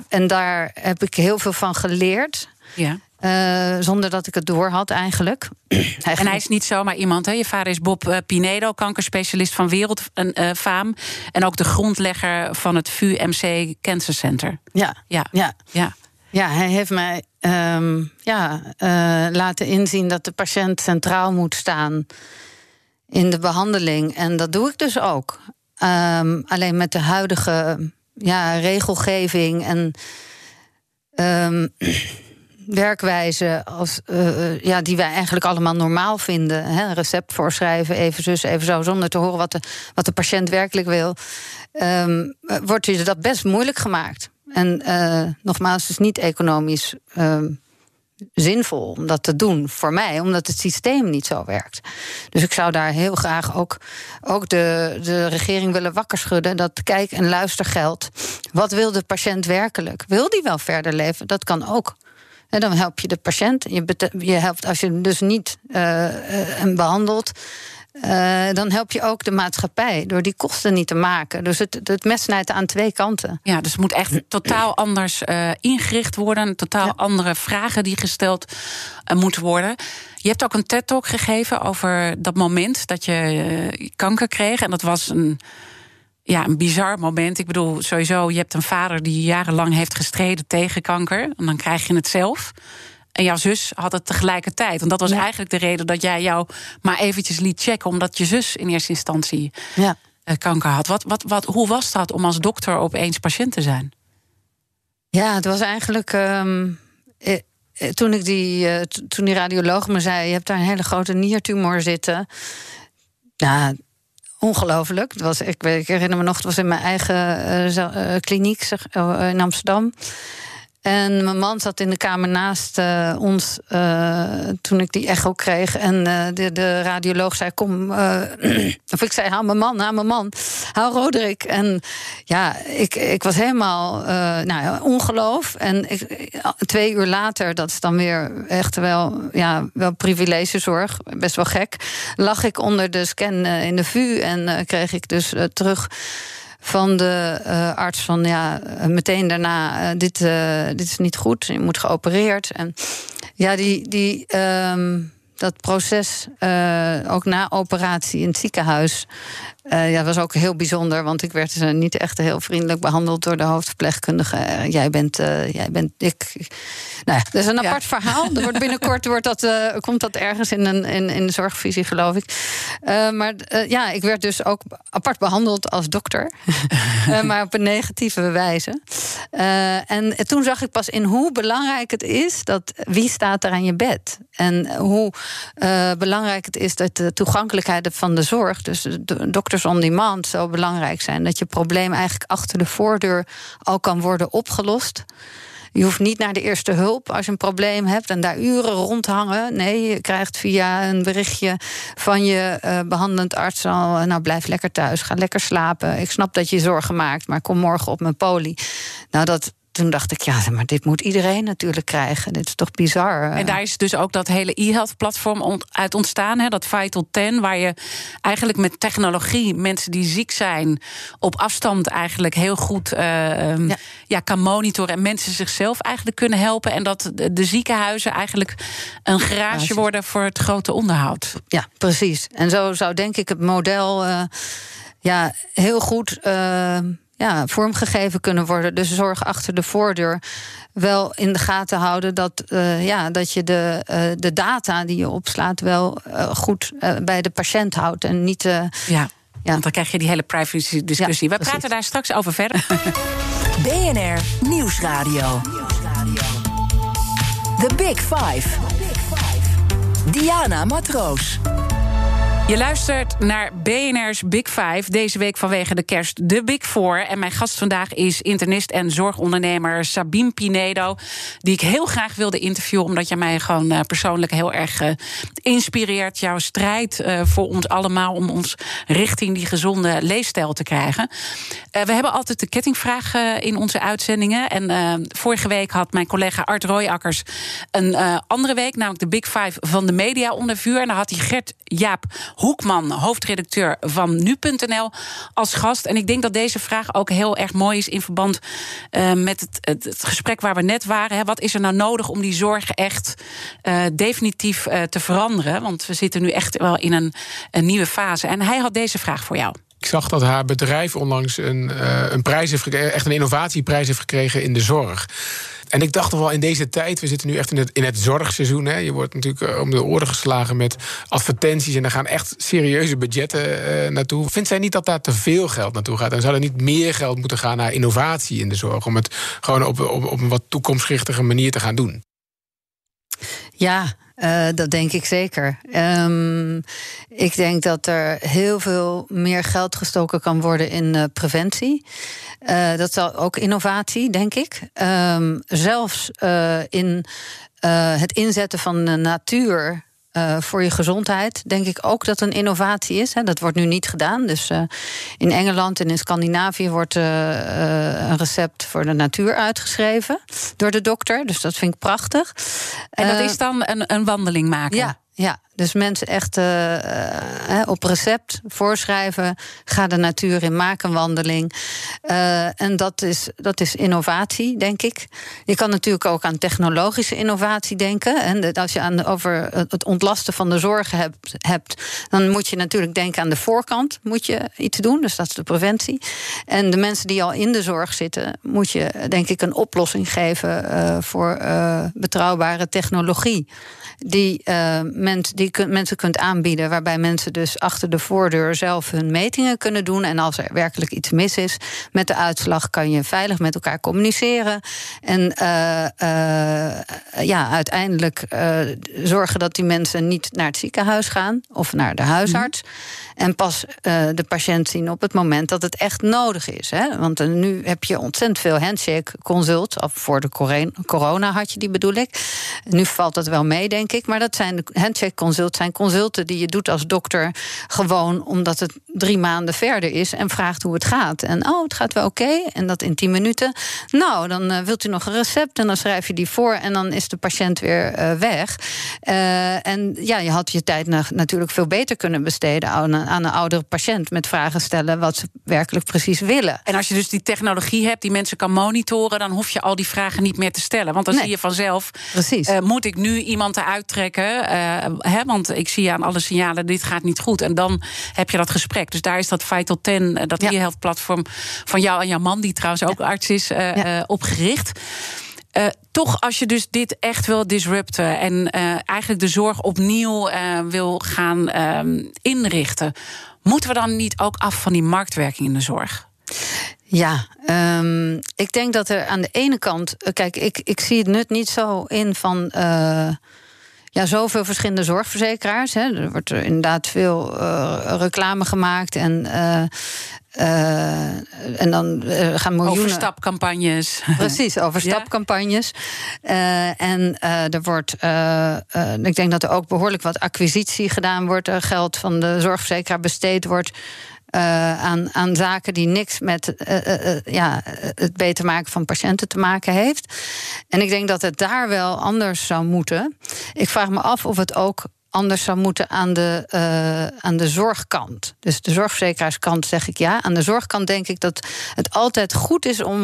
en daar heb ik heel veel van geleerd. Ja. Uh, zonder dat ik het door had eigenlijk. hij en hij is niet zomaar iemand. Hè? Je vader is Bob uh, Pinedo, kankerspecialist van wereldfaam. Uh, en ook de grondlegger van het VU-MC Cancer Center. Ja, ja. ja. ja. Ja hij heeft mij um, ja, laten inzien dat de patiënt centraal moet staan in de behandeling. En dat doe ik dus ook. Um, alleen met de huidige ja, regelgeving en. Um, werkwijze als, uh, ja, die wij eigenlijk allemaal normaal vinden. Hè, recept voorschrijven, even zus, even zo, zonder te horen wat de, wat de patiënt werkelijk wil. Wordt je dat best moeilijk gemaakt. En uh, nogmaals, het is niet economisch um, zinvol om dat te doen voor mij, omdat het systeem niet zo werkt. Dus ik zou daar heel graag ook, ook de, de regering willen wakker schudden. Dat kijk- en luistergeld. Wat wil de patiënt werkelijk? Wil die wel verder leven? Dat kan ook. En dan help je de patiënt. Je, je helpt als je hem dus niet uh, hem behandelt. Uh, dan help je ook de maatschappij door die kosten niet te maken. Dus het, het mes snijdt aan twee kanten. Ja, dus het moet echt totaal anders uh, ingericht worden. Totaal ja. andere vragen die gesteld uh, moeten worden. Je hebt ook een TED-talk gegeven over dat moment dat je kanker kreeg. En dat was een ja, een bizar moment. Ik bedoel, sowieso, je hebt een vader die jarenlang heeft gestreden tegen kanker. En dan krijg je het zelf. En jouw zus had het tegelijkertijd. En dat was ja. eigenlijk de reden dat jij jou maar eventjes liet checken, omdat je zus in eerste instantie ja. kanker had. Wat, wat, wat, hoe was dat om als dokter opeens patiënt te zijn? Ja, het was eigenlijk. Um, eh, toen, ik die, uh, toen die radioloog me zei: Je hebt daar een hele grote niertumor zitten. Ja, ongelooflijk. Was, ik, ik, herinner me nog, het was in mijn eigen uh, kliniek zeg, uh, in Amsterdam. En mijn man zat in de kamer naast uh, ons uh, toen ik die echo kreeg. En uh, de, de radioloog zei: Kom. of ik zei: Hou mijn man, hou mijn man. Hou Roderick. En ja, ik, ik was helemaal nou ongeloof. En ik, twee uur later, dat is dan weer echt wel, ja, wel privilegezorg. Best wel gek. Lag ik onder de scan in de VU en kreeg ik dus terug van de uh, arts van ja, meteen daarna, uh, dit, uh, dit is niet goed, je moet geopereerd. En ja, die, die, um, dat proces, ook na operatie in het ziekenhuis, uh, ja, was ook heel bijzonder, want ik werd uh, niet echt heel vriendelijk behandeld door de hoofdverpleegkundige. Uh, jij bent, jij bent, ik. Nou ja, dat is een apart ja. verhaal. Er wordt binnenkort wordt dat, komt dat ergens in, een, in, in de zorgvisie, geloof ik. maar ja, ik werd dus ook apart behandeld als dokter, maar op een negatieve wijze. en toen zag ik pas in hoe belangrijk het is dat wie staat er aan je bed. En hoe belangrijk het is dat de toegankelijkheid van de zorg, dus de dokter on demand zo belangrijk zijn. Dat je probleem eigenlijk achter de voordeur al kan worden opgelost. Je hoeft niet naar de eerste hulp als je een probleem hebt en daar uren rondhangen. Nee, je krijgt via een berichtje van je uh, behandelend arts al: nou blijf lekker thuis, ga lekker slapen. Ik snap dat je zorgen maakt, maar kom morgen op mijn poli. Nou, dat, toen dacht ik, ja, maar dit moet iedereen natuurlijk krijgen. Dit is toch bizar. En daar is dus ook dat hele e-health-platform uit ontstaan, hè, dat Vital 10, waar je eigenlijk met technologie mensen die ziek zijn op afstand eigenlijk heel goed uh, ja. ja. kan monitoren en mensen zichzelf eigenlijk kunnen helpen. En dat de, ziekenhuizen eigenlijk een garage worden voor het grote onderhoud. Ja, precies. En zo zou denk ik het model uh, ja, heel goed. Uh, ja, vormgegeven kunnen worden. Dus zorg achter de voordeur wel in de gaten houden dat, uh, ja, dat je de, uh, de data die je opslaat wel uh, goed bij de patiënt houdt. En niet ja. want dan krijg je die hele privacy-discussie. We praten daar straks over verder. BNR Nieuwsradio. The Big Five. Diana Matroos. Je luistert naar BNR's Big Five. Deze week vanwege de kerst de Big Four. En mijn gast vandaag is internist en zorgondernemer Sabine Pinedo. Die ik heel graag wilde interviewen. Omdat je mij gewoon eh, persoonlijk heel erg uh, inspireert. Jouw strijd uh, voor ons allemaal. Om ons richting die gezonde leefstijl te krijgen. we hebben altijd de kettingvraag in onze uitzendingen. En vorige week had mijn collega Art Royakkers een andere week. Namelijk de Big Five van de media onder vuur. En dan had hij Gert Jaap Hoekman, hoofdredacteur van nu.nl, als gast. En ik denk dat deze vraag ook heel erg mooi is in verband uh, met het, het, gesprek waar we net waren. Hè. Wat is er nou nodig om die zorg echt uh, definitief uh, te veranderen? Want we zitten nu echt wel in een, een nieuwe fase. En hij had deze vraag voor jou. Ik zag dat haar bedrijf onlangs een, een prijs heeft gekregen, echt een innovatieprijs heeft gekregen in de zorg. En ik dacht wel in deze tijd, we zitten nu echt in het, in het zorgseizoen. Hè. Je wordt natuurlijk om de oren geslagen met advertenties. En er gaan echt serieuze budgetten uh, naartoe. Vindt zij niet dat daar te veel geld naartoe gaat? En zou er niet meer geld moeten gaan naar innovatie in de zorg? Om het gewoon op, op, op een wat toekomstgerichtige manier te gaan doen? Ja, uh, dat denk ik zeker. Um, ik denk dat er heel veel meer geld gestoken kan worden in uh, preventie. Uh, dat zal ook innovatie, denk ik. Um, zelfs in het inzetten van de natuur uh, voor je gezondheid, denk ik ook dat een innovatie is. Hè. Dat wordt nu niet gedaan. Dus uh, in Engeland en in Scandinavië wordt uh, een recept voor de natuur uitgeschreven door de dokter. Dus dat vind ik prachtig. En dat is dan een, een wandeling maken? Ja, ja, dus mensen echt uh, uh, op recept voorschrijven. Ga de natuur in, maak een wandeling. Uh, en dat is, dat is innovatie, denk ik. Je kan natuurlijk ook aan technologische innovatie denken. En als je aan, over het ontlasten van de zorgen hebt, hebt, dan moet je natuurlijk denken aan de voorkant. Moet je iets doen, dus dat is de preventie. En de mensen die al in de zorg zitten, moet je denk ik een oplossing geven voor betrouwbare technologie. Die, mensen die kun, mensen kunt aanbieden. Waarbij mensen dus achter de voordeur zelf hun metingen kunnen doen. En als er werkelijk iets mis is met de uitslag, kan je veilig met elkaar communiceren. En uh, uh, ja, uiteindelijk uh, zorgen dat die mensen niet naar het ziekenhuis gaan of naar de huisarts. Mm -hmm. En pas de patiënt zien op het moment dat het echt nodig is. Hè? Want nu heb je ontzettend veel handshake consult. Voor de corona had je die bedoel ik. Nu valt dat wel mee, denk ik. Maar dat zijn de handshake consult zijn consulten die je doet als dokter. Gewoon omdat het drie maanden verder is en vraagt hoe het gaat. En oh, het gaat wel oké. Okay. En dat in tien minuten. Nou, dan uh, wilt u nog een recept en dan schrijf je die voor en dan is de patiënt weer uh, weg. Uh, en ja, je had je tijd natuurlijk veel beter kunnen besteden aan, aan een oudere patiënt met vragen stellen wat ze werkelijk precies willen. En als je dus die technologie hebt die mensen kan monitoren, dan hoef je al die vragen niet meer te stellen. Want dan nee. zie je vanzelf. Precies. moet ik nu iemand eruit trekken? Hè, want ik zie aan alle signalen, dit gaat niet goed. En dan heb je dat gesprek. Dus daar is dat Vital 10, dat ja. e-health platform van jou en jouw man, die trouwens ook ja. arts is, uh, ja. uh, opgericht. Uh, toch, als je dus dit echt wil disrupten en uh, eigenlijk de zorg opnieuw wil gaan inrichten, moeten we dan niet ook af van die marktwerking in de zorg? Ja, um, ik denk dat er aan de ene kant. Kijk, ik, ik zie het nut niet zo in van ja, zoveel verschillende zorgverzekeraars. Hè. Er wordt er inderdaad veel uh, reclame gemaakt en. Uh, uh, en dan gaan miljoenen. Overstapcampagnes. Precies, overstapcampagnes. Ja. en er wordt. ik denk dat er ook behoorlijk wat acquisitie gedaan wordt. Er geld van de zorgverzekeraar besteed wordt. Uh, aan, aan zaken die niks met uh, uh, ja, het beter maken van patiënten te maken heeft. En ik denk dat het daar wel anders zou moeten. Ik vraag me af of het ook anders zou moeten aan de, uh, aan de zorgkant. Dus de zorgverzekeraarskant zeg ik ja. Aan de zorgkant denk ik dat het altijd goed is om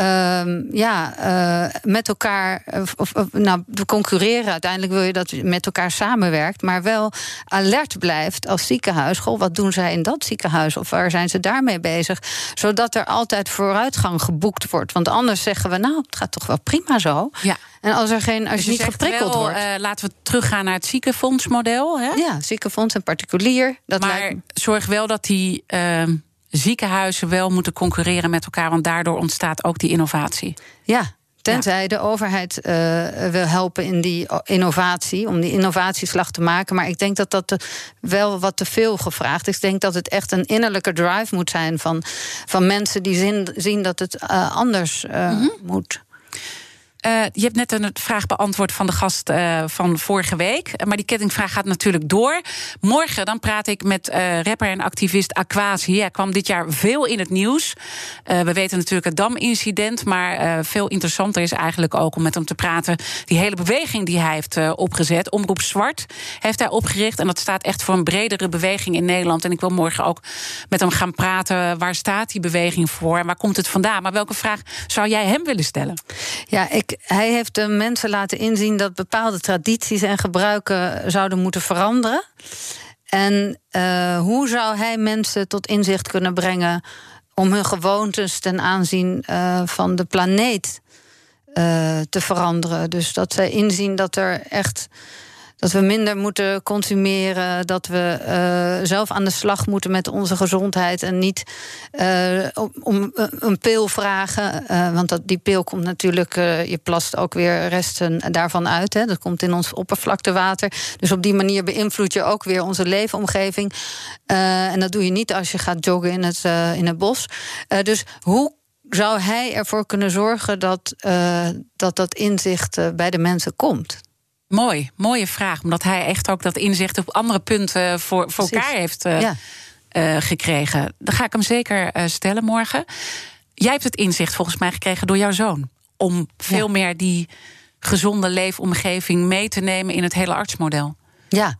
uh, ja, uh, met elkaar of, nou, te concurreren. Uiteindelijk wil je dat je met elkaar samenwerkt, maar wel alert blijft als ziekenhuis. Goh, wat doen zij in dat ziekenhuis? Of waar zijn ze daarmee bezig? Zodat er altijd vooruitgang geboekt wordt. Want anders zeggen we, nou, het gaat toch wel prima zo. Ja. En als er geen, als Dus je je niet geprikkeld wel, wordt. eh, laten we teruggaan naar het ziekenfondsmodel. Hè? ja, ziekenfonds en particulier. Dat maar lijkt zorg wel dat die ehm, ziekenhuizen wel moeten concurreren met elkaar, want daardoor ontstaat ook die innovatie. Ja, tenzij de overheid eh, wil helpen in die o- innovatie, om die innovatieslag te maken. Maar ik denk dat dat te- wel wat te veel gevraagd is. Ik denk dat het echt een innerlijke drive moet zijn van, van mensen die zin, zien dat het eh, anders eh, Mhm. moet. Eh, je hebt net een vraag beantwoord van de gast eh, van vorige week. Maar die kettingvraag gaat natuurlijk door. Morgen dan praat ik met eh, rapper en activist Aquasi. Hij kwam dit jaar veel in het nieuws. We weten natuurlijk het Dam-incident. Maar veel interessanter is eigenlijk ook om met hem te praten. Die hele beweging die hij heeft opgezet. Omroep Zwart heeft hij opgericht. En dat staat echt voor een bredere beweging in Nederland. En ik wil morgen ook met hem gaan praten. Waar staat die beweging voor? En waar komt het vandaan? Maar welke vraag zou jij hem willen stellen? Ja, ik, hij heeft de mensen laten inzien dat bepaalde tradities en gebruiken zouden moeten veranderen. En eh, hoe zou hij mensen tot inzicht kunnen brengen om hun gewoontes ten aanzien eh, van de planeet eh, te veranderen? Dus dat zij inzien dat er echt. Dat we minder moeten consumeren, dat we eh, zelf aan de slag moeten met onze gezondheid en niet eh, om, om een pil vragen. eh, want dat, die pil komt natuurlijk, eh, je plast ook weer resten daarvan uit. Hè, dat komt in ons oppervlaktewater. Dus op die manier beïnvloed je ook weer onze leefomgeving. Eh, en dat doe je niet als je gaat joggen in het, eh, in het bos. Eh, dus hoe zou hij ervoor kunnen zorgen dat eh, dat, dat inzicht eh, bij de mensen komt? Mooi, mooie vraag. Omdat hij echt ook dat inzicht op andere punten voor, voor Precies. elkaar heeft eh, Ja. eh, gekregen. Dan ga ik hem zeker eh, stellen morgen. Jij hebt het inzicht volgens mij gekregen door jouw zoon. Om veel Ja. meer die gezonde leefomgeving mee te nemen in het hele artsmodel. Ja,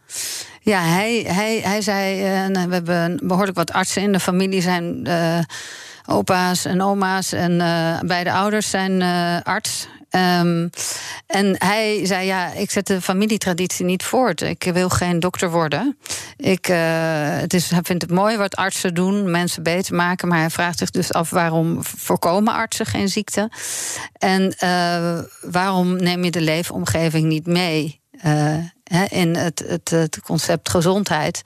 ja hij, hij, hij zei, eh, en we hebben behoorlijk wat artsen in de familie, zijn eh, opa's en oma's en eh, beide ouders zijn eh, arts. Ehm, en hij zei, ja, ik zet de familietraditie niet voort. Ik wil geen dokter worden. Ik, eh, het is, hij vindt het mooi wat artsen doen, mensen beter maken. Maar hij vraagt zich dus af waarom voorkomen artsen geen ziekte? En eh, waarom neem je de leefomgeving niet mee? eh, in het, het, het concept gezondheid.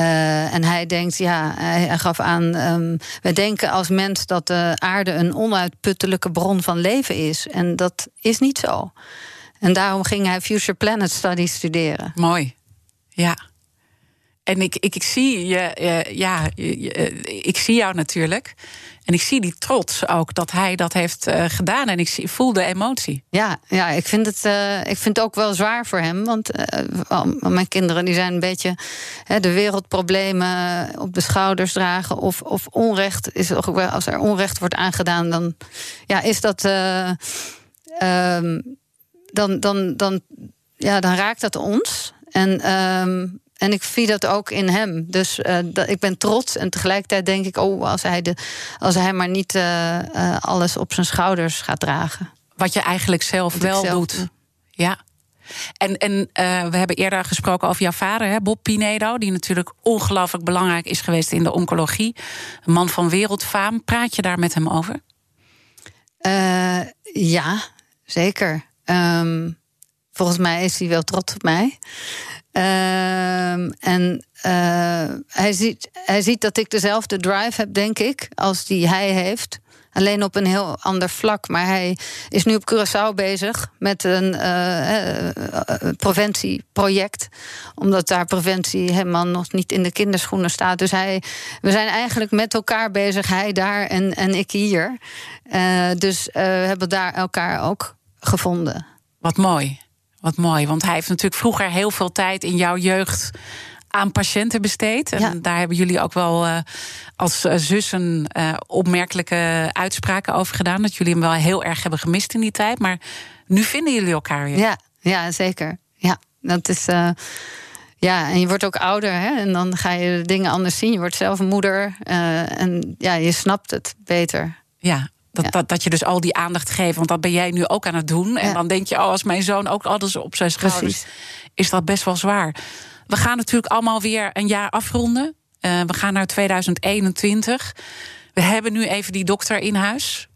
Eh, en hij denkt, ja, hij, gaf aan. ehm, we denken als mens dat de aarde een onuitputtelijke bron van leven is. En dat is niet zo. En daarom ging hij Future Planet Studies studeren. Mooi. Ja. En ik, ik, ik zie je, ja, eh, ik zie jou natuurlijk. En ik zie die trots ook dat hij dat heeft eh, gedaan. En ik voel de emotie. Ja, ja ik, vind het, eh, ik vind het ook wel zwaar voor hem. Want eh, al- mijn kinderen die zijn een beetje hè, de wereldproblemen op de schouders dragen. Of, of onrecht. Is ook wel, als er onrecht wordt aangedaan, dan ja, is dat. eh, ehm, dan, dan, dan, ja, dan raakt dat ons. En, ehm, en ik zie dat ook in hem. Dus eh, dat, ik ben trots. En tegelijkertijd denk ik, oh, als hij, de, als hij maar niet eh, eh, alles op zijn schouders gaat dragen. Wat je eigenlijk zelf Wat wel zelf doet. doe. Ja. En, en we hebben eerder gesproken over jouw vader, hè, Bob Pinedo, die natuurlijk ongelooflijk belangrijk is geweest in de oncologie. Een man van wereldfaam. Praat je daar met hem over? Ja, zeker. Ehm, volgens mij is hij wel trots op mij. Ehm, en eh, hij, ziet, hij ziet dat ik dezelfde drive heb, denk ik, als die hij heeft. Alleen op een heel ander vlak. Maar hij is nu op Curaçao bezig met een eh, eh, preventieproject. Omdat daar preventie helemaal nog niet in de kinderschoenen staat. Dus hij, we zijn eigenlijk met elkaar bezig. Hij daar en, en ik hier. Dus we hebben daar elkaar ook gevonden. Wat mooi. Wat mooi. Want hij heeft natuurlijk vroeger heel veel tijd in jouw jeugd aan patiënten besteed. En Ja. daar hebben jullie ook wel eh, als eh, zussen eh, opmerkelijke uitspraken over gedaan. Dat jullie hem wel heel erg hebben gemist in die tijd. Maar nu vinden jullie elkaar weer. Ja, ja zeker. Ja, dat is. ja, en je wordt ook ouder, hè? En dan ga je dingen anders zien. Je wordt zelf moeder. en ja, je snapt het beter. Ja, dat, Ja. Dat, dat je dus al die aandacht geeft. Want dat ben jij nu ook aan het doen. En Ja. dan denk je, oh, als mijn zoon ook alles op zijn schouders... Precies. is dat best wel zwaar. We gaan natuurlijk allemaal weer een jaar afronden. Eh, we gaan naar 2021. We hebben nu even die dokter in huis.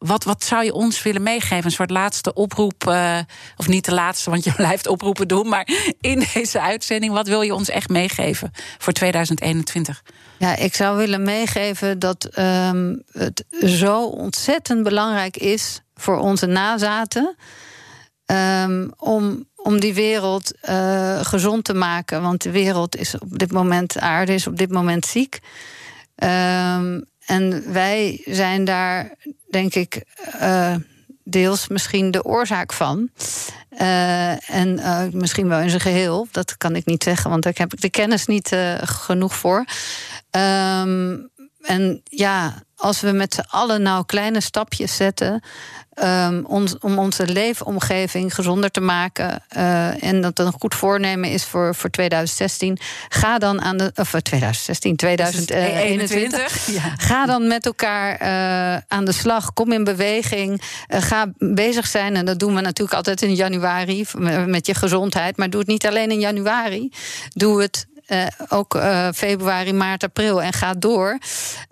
Wat, wat zou je ons willen meegeven? Een soort laatste oproep, uh, of niet de laatste, want je blijft oproepen doen, maar in deze uitzending, wat wil je ons echt meegeven voor 2021? Ja, ik zou willen meegeven dat um, het zo ontzettend belangrijk is voor onze nazaten. Um, om, om die wereld uh, gezond te maken. Want de wereld is op dit moment, aarde is op dit moment ziek. Um, en wij zijn daar, denk ik, uh, deels misschien de oorzaak van. Uh, en uh, misschien wel in zijn geheel. Dat kan ik niet zeggen, want daar heb ik de kennis niet genoeg voor. Um, en ja, als we met z'n allen nou kleine stapjes zetten. Um, ons, om onze leefomgeving gezonder te maken. Uh, en dat een goed voornemen is voor, voor 2016. Ga dan aan de. Of 2016, 2021. Ja. Ga dan met elkaar uh, aan de slag. Kom in beweging. Uh, ga bezig zijn. En dat doen we natuurlijk altijd in januari. Met je gezondheid. Maar doe het niet alleen in januari. Doe het uh, ook uh, februari, maart, april en gaat door.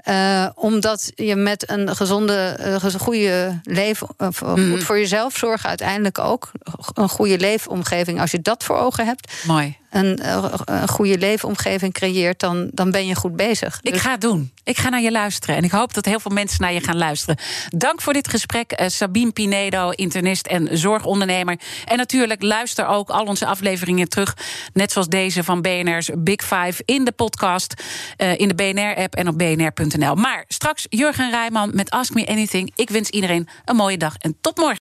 Uh, omdat je met een gezonde, goede leven, mm. goed voor jezelf zorgen, uiteindelijk ook een goede leefomgeving. Als je dat voor ogen hebt, Mooi een, een goede leefomgeving creëert, dan, dan ben je goed bezig. Ik dus ga het doen. Ik ga naar je luisteren. En ik hoop dat heel veel mensen naar je gaan luisteren. Dank voor dit gesprek, uh, Sabine Pinedo, internist en zorgondernemer. En natuurlijk luister ook al onze afleveringen terug. Net zoals deze van BNR's Big Five in de podcast, uh, in de BNR-app en op bnr.nl. Maar straks Jurgen Rijman met Ask Me Anything. Ik wens iedereen een mooie dag en tot morgen.